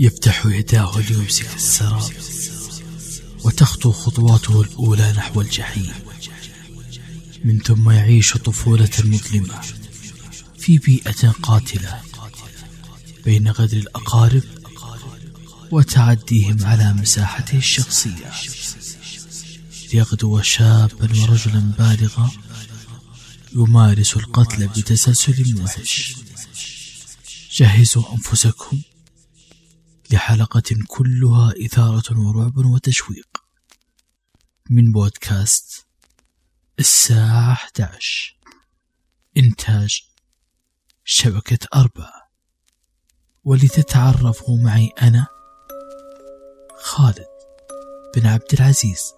يفتح يداه ليمسك السراب وتخطو خطواته الأولى نحو الجحيم. من ثم يعيش طفولة مظلمة في بيئة قاتلة بين غدر الأقارب وتعديهم على مساحته الشخصية. ليغدو شابا ورجلا بالغا يمارس القتل بتسلسل موحش. جهزوا أنفسكم لحلقة كلها إثارة ورعب وتشويق. من بودكاست الساعة 11 إنتاج شبكة أربعة ولتتعرفوا معي أنا خالد بن عبد العزيز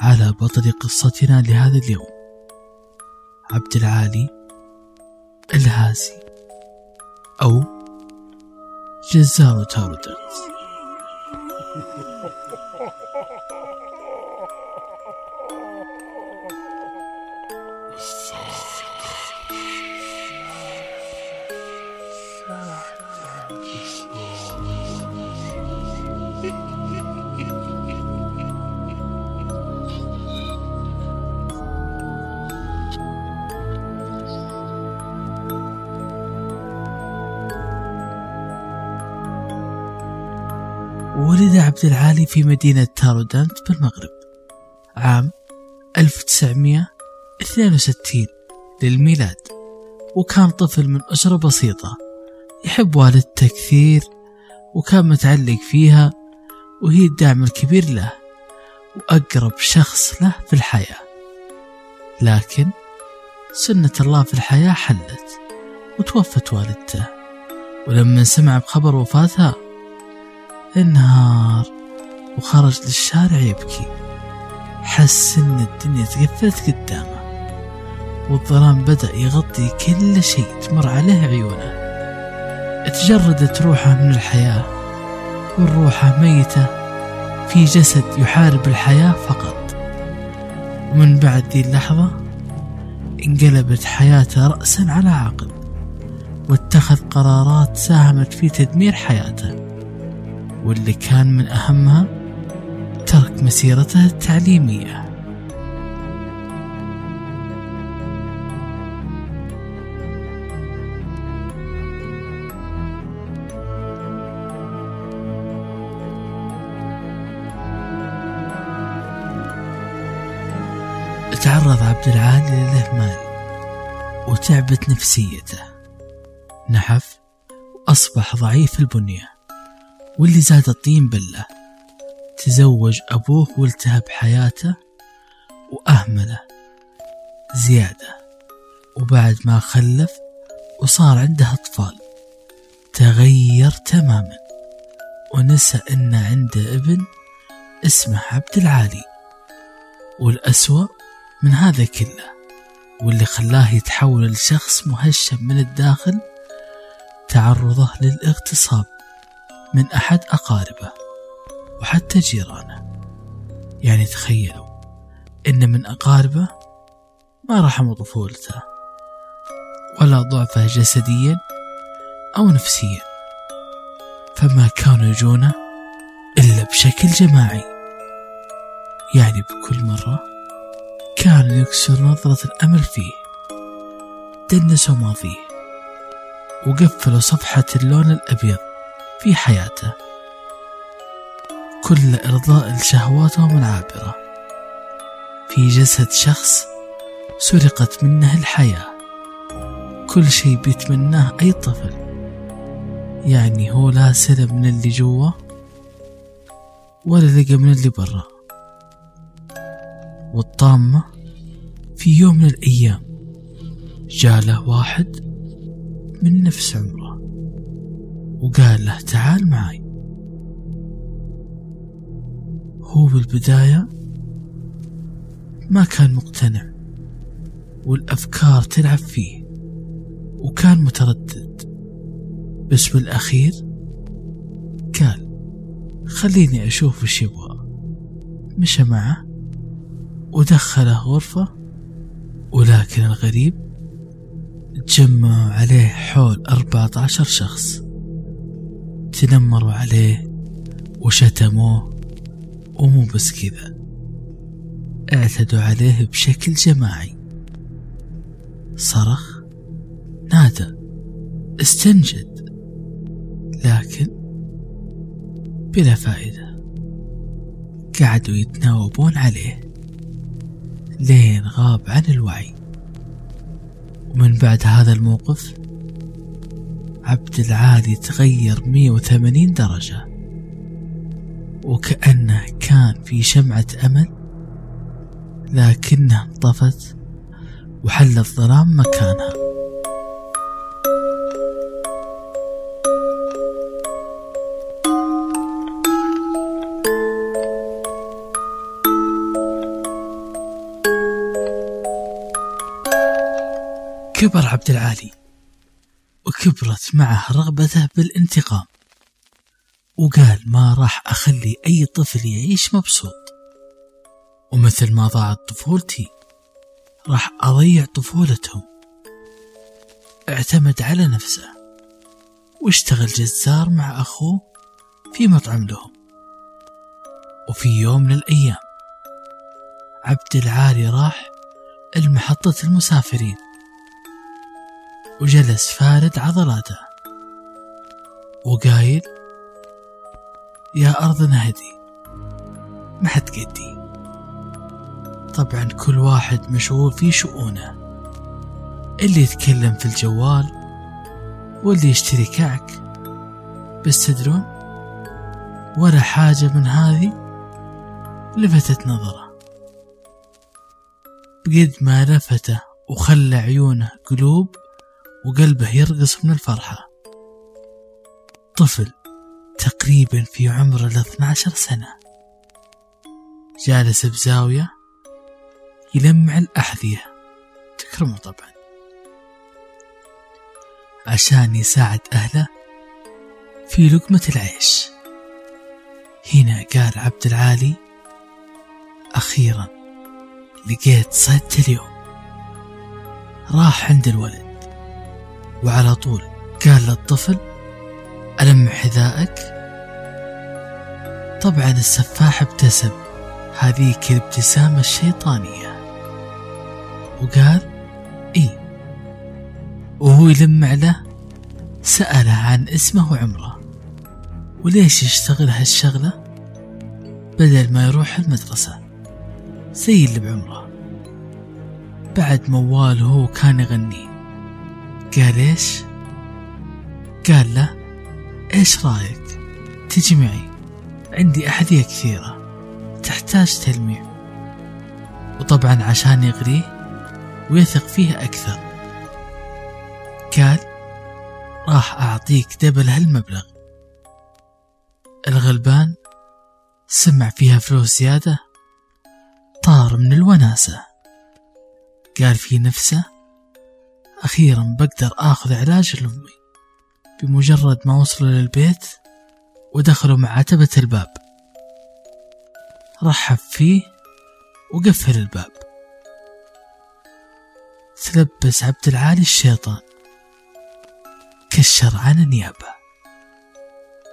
على بطل قصتنا لهذا اليوم. عبد العالي الهازي أو جزار تاردنز ولد عبد العالي في مدينة تارودانت بالمغرب. عام 1962 للميلاد. وكان طفل من أسرة بسيطة. يحب والدته كثير وكان متعلق فيها وهي الدعم الكبير له وأقرب شخص له في الحياة. لكن سنة الله في الحياة حلت وتوفت والدته. ولما سمع بخبر وفاتها انهار وخرج للشارع يبكي. حس إن الدنيا تقفلت قدامه. والظلام بدأ يغطي كل شيء تمر عليه عيونه. تجردت روحه من الحياة. والروحه ميتة. في جسد يحارب الحياة فقط. ومن بعد ذي اللحظة انقلبت حياته رأسا على عقب. واتخذ قرارات ساهمت في تدمير حياته. واللي كان من أهمها ترك مسيرته التعليمية. تعرض عبد العالي للإهمال وتعبت نفسيته. نحف وأصبح ضعيف البنية. واللي زاد الطين بلة تزوج أبوه والتهب حياته وأهمله زيادة. وبعد ما خلف وصار عنده أطفال. تغير تماما. ونسى أن عنده ابن اسمه عبد العالي. والأسوأ من هذا كله. واللي خلاه يتحول لشخص مهشم من الداخل. تعرضه للاغتصاب. من أحد أقاربه وحتى جيرانه. يعني تخيلوا إن من أقاربه ما رحموا طفولته ولا ضعفه جسديا أو نفسيا فما كانوا يجونه إلا بشكل جماعي. يعني بكل مرة كانوا يكسر نظرة الأمل فيه دنسوا ماضيه وقفلوا صفحة اللون الأبيض في حياته. كل إرضاء لشهواتهم العابرة في جسد شخص سرقت منه الحياة. كل شيء بيتمناه أي طفل. يعني هو لا سلب من اللي جوا ولا لقى من اللي برا. والطامة في يوم من الأيام جاله واحد من نفس عمره. وقال له تعال معي. هو بالبداية ما كان مقتنع والأفكار تلعب فيه وكان متردد. بس بالأخير قال خليني أشوف وش يبغى. مشى معه ودخله غرفة ولكن الغريب تجمعوا عليه حول أربعة عشر شخص. تنمروا عليه وشتموه ومو بس كذا. اعتدوا عليه بشكل جماعي. صرخ. نادى. استنجد. لكن بلا فائدة. قعدوا يتناوبون عليه. لين غاب عن الوعي. ومن بعد هذا الموقف عبد العالي تغير 180 درجة. وكأنه كان في شمعة أمل لكنها انطفت وحل الظلام مكانها. كبر عبد العالي. وكبرت معه رغبته بالانتقام. وقال ما راح أخلي أي طفل يعيش مبسوط. ومثل ما ضاعت طفولتي راح أضيع طفولتهم. اعتمد على نفسه. واشتغل جزار مع أخوه في مطعم لهم. وفي يوم من الأيام عبد العالي راح المحطة المسافرين. وجلس فارد عضلاته. وقايل يا أرض نهدي ما حد قدي. طبعا كل واحد مشغول في شؤونه. اللي يتكلم في الجوال واللي يشتري كعك. بس تدرون ولا حاجة من هذه لفتت نظره. بقد ما لفته وخلى عيونه قلوب وقلبه يرقص من الفرحة. طفل تقريبا في عمر ال 12 سنة. جالس بزاوية يلمع الأحذية. تكرمه طبعا. عشان يساعد أهله في لقمة العيش. هنا قال عبد العالي أخيرا لقيت صد اليوم. راح عند الولد. وعلى طول. قال للطفل ألمع حذائك طبعا السفاح ابتسم. هذيك الابتسامة الشيطانية. وقال إي. وهو يلمع له سأله عن اسمه وعمره. وليش يشتغل هالشغلة؟ بدل ما يروح المدرسة. زي اللي بعمره. بعد موال هو كان يغني. قال إيش؟ قال له إيش رأيك؟ تجي معي. عندي أحذية كثيرة تحتاج تلميع. وطبعا عشان يغريه ويثق فيه أكثر. قال راح أعطيك دبل هالمبلغ. الغلبان سمع فيها فلوس زيادة طار من الوناسة. قال في نفسه أخيرا بقدر آخذ علاج لأمي. بمجرد ما وصلوا للبيت ودخلوا مع عتبة الباب. رحب فيه وقفل الباب. تلبس عبد العالي الشيطان. كشر عن النيابة.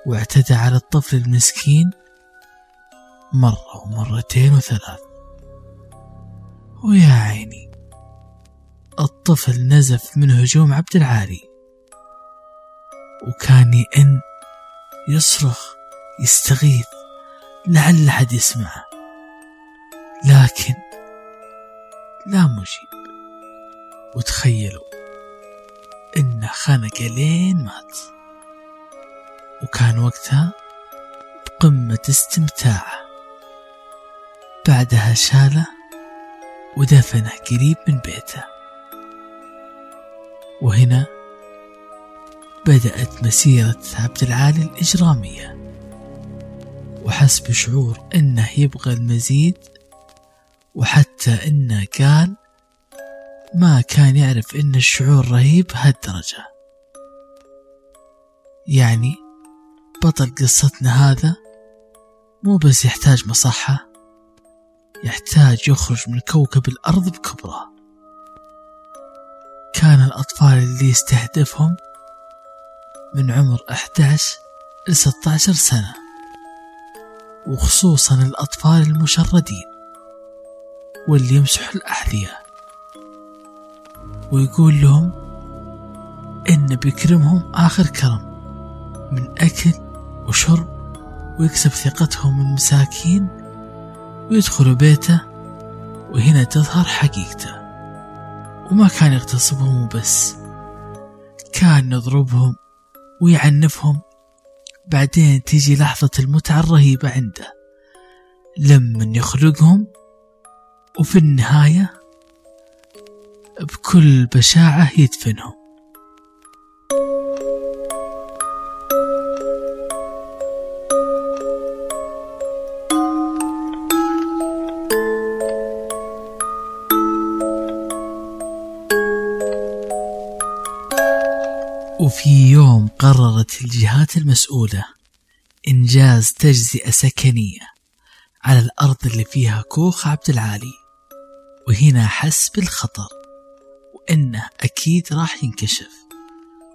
واعتدى على الطفل المسكين مرة ومرتين وثلاث. ويا عيني. الطفل نزف من هجوم عبد العالي. وكان يئن يصرخ يستغيث لعل أحد يسمعه. لكن لا مجيب. وتخيلوا إنه خنق لين مات. وكان وقتها بقمة استمتاعه. بعدها شاله ودفنه قريب من بيته. وهنا بدأت مسيرة عبد العالي الإجرامية. وحس بشعور أنه يبغى المزيد وحتى أنه قال ما كان يعرف أن الشعور رهيب هالدرجة. يعني بطل قصتنا هذا مو بس يحتاج مصحة يحتاج يخرج من كوكب الأرض بكبره. كان الأطفال اللي يستهدفهم من عمر 11 ل 16 سنة وخصوصا الأطفال المشردين واللي يمسحوا الأحذية ويقول لهم إن بيكرمهم آخر كرم من أكل وشرب ويكسب ثقتهم المساكين ويدخلوا بيته وهنا تظهر حقيقته. وما كان يغتصبهم وبس. كان يضربهم ويعنفهم. بعدين تيجي لحظة المتعة الرهيبة عنده. لما يخرجهم وفي النهاية بكل بشاعة يدفنهم. وفي يوم قررت الجهات المسؤولة إنجاز تجزئة سكنية على الأرض اللي فيها كوخ عبد العالي وهنا حس بالخطر وإنه أكيد راح ينكشف.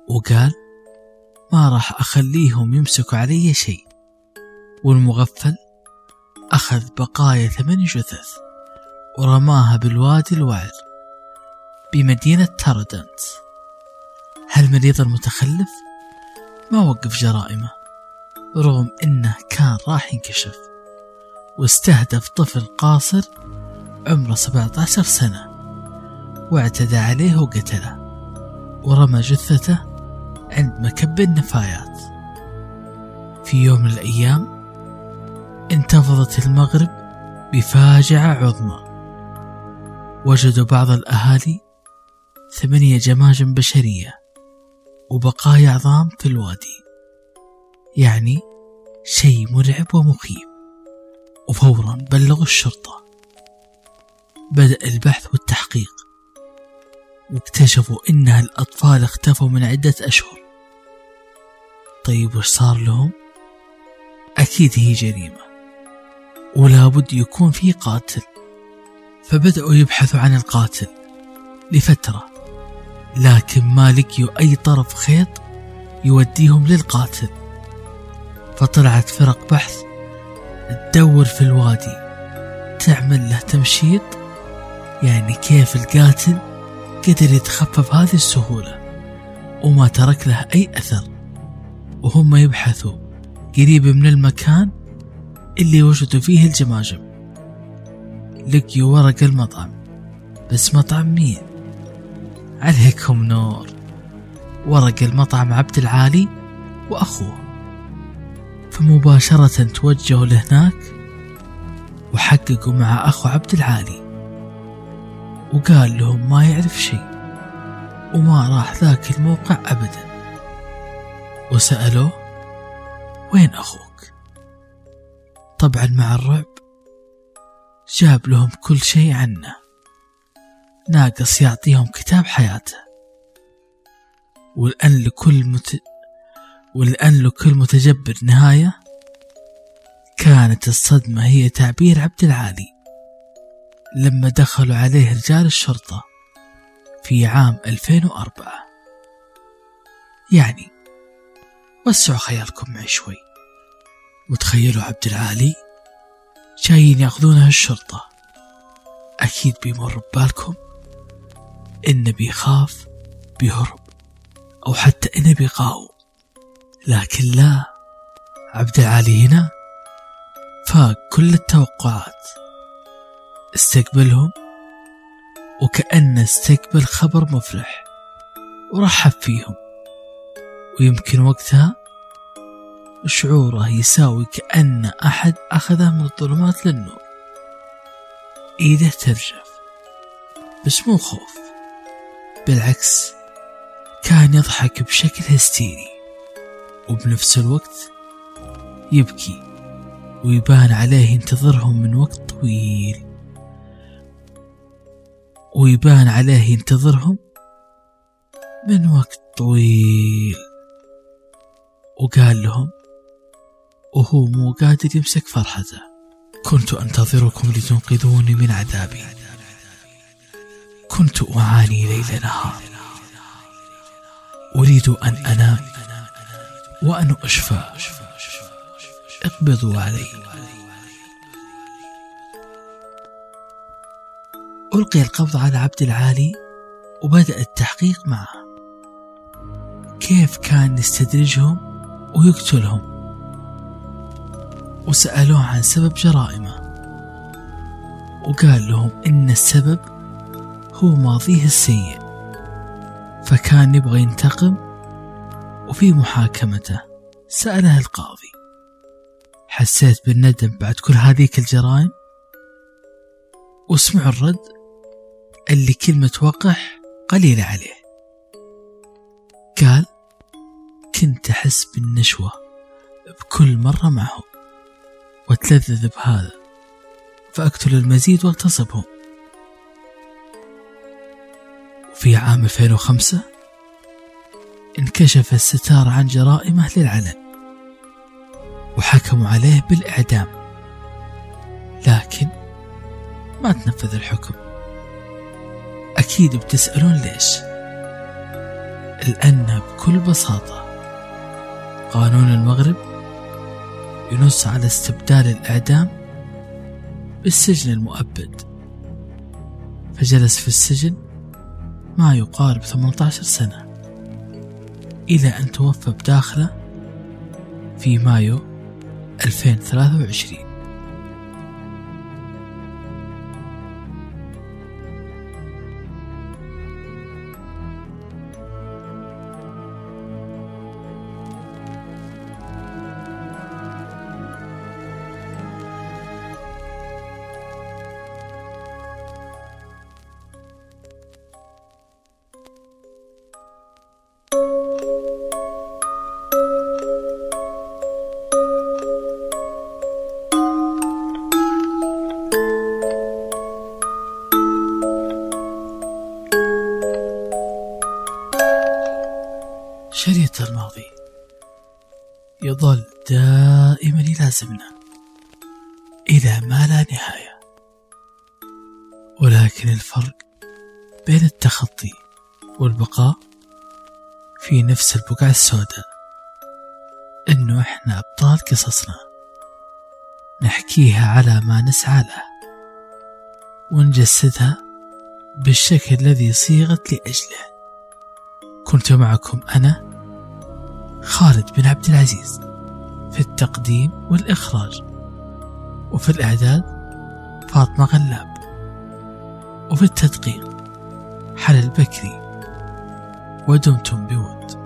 وقال ما راح أخليهم يمسكوا علي شيء. والمغفل أخذ بقايا ثمن جثث ورماها بالوادي الوعر بمدينة تاردنت هالمريض المتخلف ما وقف جرائمه. رغم إنه كان راح ينكشف. واستهدف طفل قاصر عمره 17 سنة. واعتدى عليه وقتله. ورمى جثته عند مكب النفايات. في يوم من الأيام انتفضت المغرب بفاجعة عظمى. وجدوا بعض الأهالي ثمانية جماجم بشرية. وبقايا عظام في الوادي. يعني شيء مرعب ومخيف. وفورا بلغوا الشرطة. بدأ البحث والتحقيق. واكتشفوا إن الأطفال اختفوا من عدة أشهر. طيب وش صار لهم؟ أكيد هي جريمة. ولا بد يكون في قاتل. فبدأوا يبحثوا عن القاتل لفترة. لكن ما لقيوا أي طرف خيط يوديهم للقاتل. فطلعت فرق بحث تدور في الوادي. تعمل له تمشيط؟ يعني كيف القاتل قدر يتخفى بهذه السهولة وما ترك له أي أثر؟ وهم يبحثوا قريب من المكان اللي وجدوا فيه الجماجم. لقيوا ورق المطعم بس مطعم مين؟ عليكم نور. ورق المطعم عبد العالي وأخوه. فمباشرة توجهوا لهناك وحققوا مع أخو عبد العالي. وقال لهم ما يعرف شيء وما راح ذاك الموقع أبدا. وسألوه وين أخوك? طبعا مع الرعب جاب لهم كل شيء عنه. ناقص يعطيهم كتاب حياته. والآن لكل مت... والآن لكل متجبر نهاية كانت الصدمة هي تعبير عبد العالي. لما دخلوا عليه رجال الشرطة في عام 2004 يعني وسعوا خيالكم معي شوي. وتخيلوا عبد العالي جايين يأخذونه الشرطة. أكيد بيمر ببالكم. إنه بيخاف بيهرب أو حتى إنه بيقاوم. لكن لا عبد العالي هنا فاق كل التوقعات. استقبلهم وكأنه استقبل خبر مفرح ورحب فيهم. ويمكن وقتها شعوره يساوي كأن أحد أخذه من الظلمات للنور. إيده ترجف بس مو خوف. بالعكس كان يضحك بشكل هستيري وبنفس الوقت يبكي ويبان عليه ينتظرهم من وقت طويل. ويبان عليه ينتظرهم من وقت طويل. وقال لهم وهو مو قادر يمسك فرحته. كنت أنتظركم لتنقذوني من عذابي. كنت أعاني ليل نهار. أريد أن أنام وأن أشفى. اقبضوا علي. ألقي القبض على عبد العالي وبدأ التحقيق معه. كيف كان يستدرجهم ويقتلهم؟ وسألوه عن سبب جرائمه. وقال لهم إن السبب هو ماضيه السيء فكان يبغى ينتقم وفي محاكمته سأله القاضي حسيت بالندم بعد كل هذيك الجرائم؟ واسمعوا الرد اللي كلمة وقح قليلة عليه. قال كنت أحس بالنشوة بكل مرة معهم وأتلذذ بهذا فأقتل المزيد وأغتصبهم. وفي عام 2005 انكشف الستار عن جرائمه للعلن وحكموا عليه بالإعدام لكن ما تنفذ الحكم. أكيد بتسألون ليش؟ لأن بكل بساطة قانون المغرب ينص على استبدال الإعدام بالسجن المؤبد. فجلس في السجن ما يقارب 18 سنة. إلى أن توفى بداخله في مايو 2023 شريط الماضي. يظل دائما يلازمنا إلى ما لا نهاية. ولكن الفرق بين التخطي والبقاء في نفس البقعة السوداء. إنه إحنا أبطال قصصنا. نحكيها على ما نسعى له. ونجسدها بالشكل الذي صيغت لأجله. كنت معكم أنا خالد بن عبد العزيز في التقديم والإخراج وفي الإعداد فاطمة غلاب وفي التدقيق حل البكري ودمتم بود.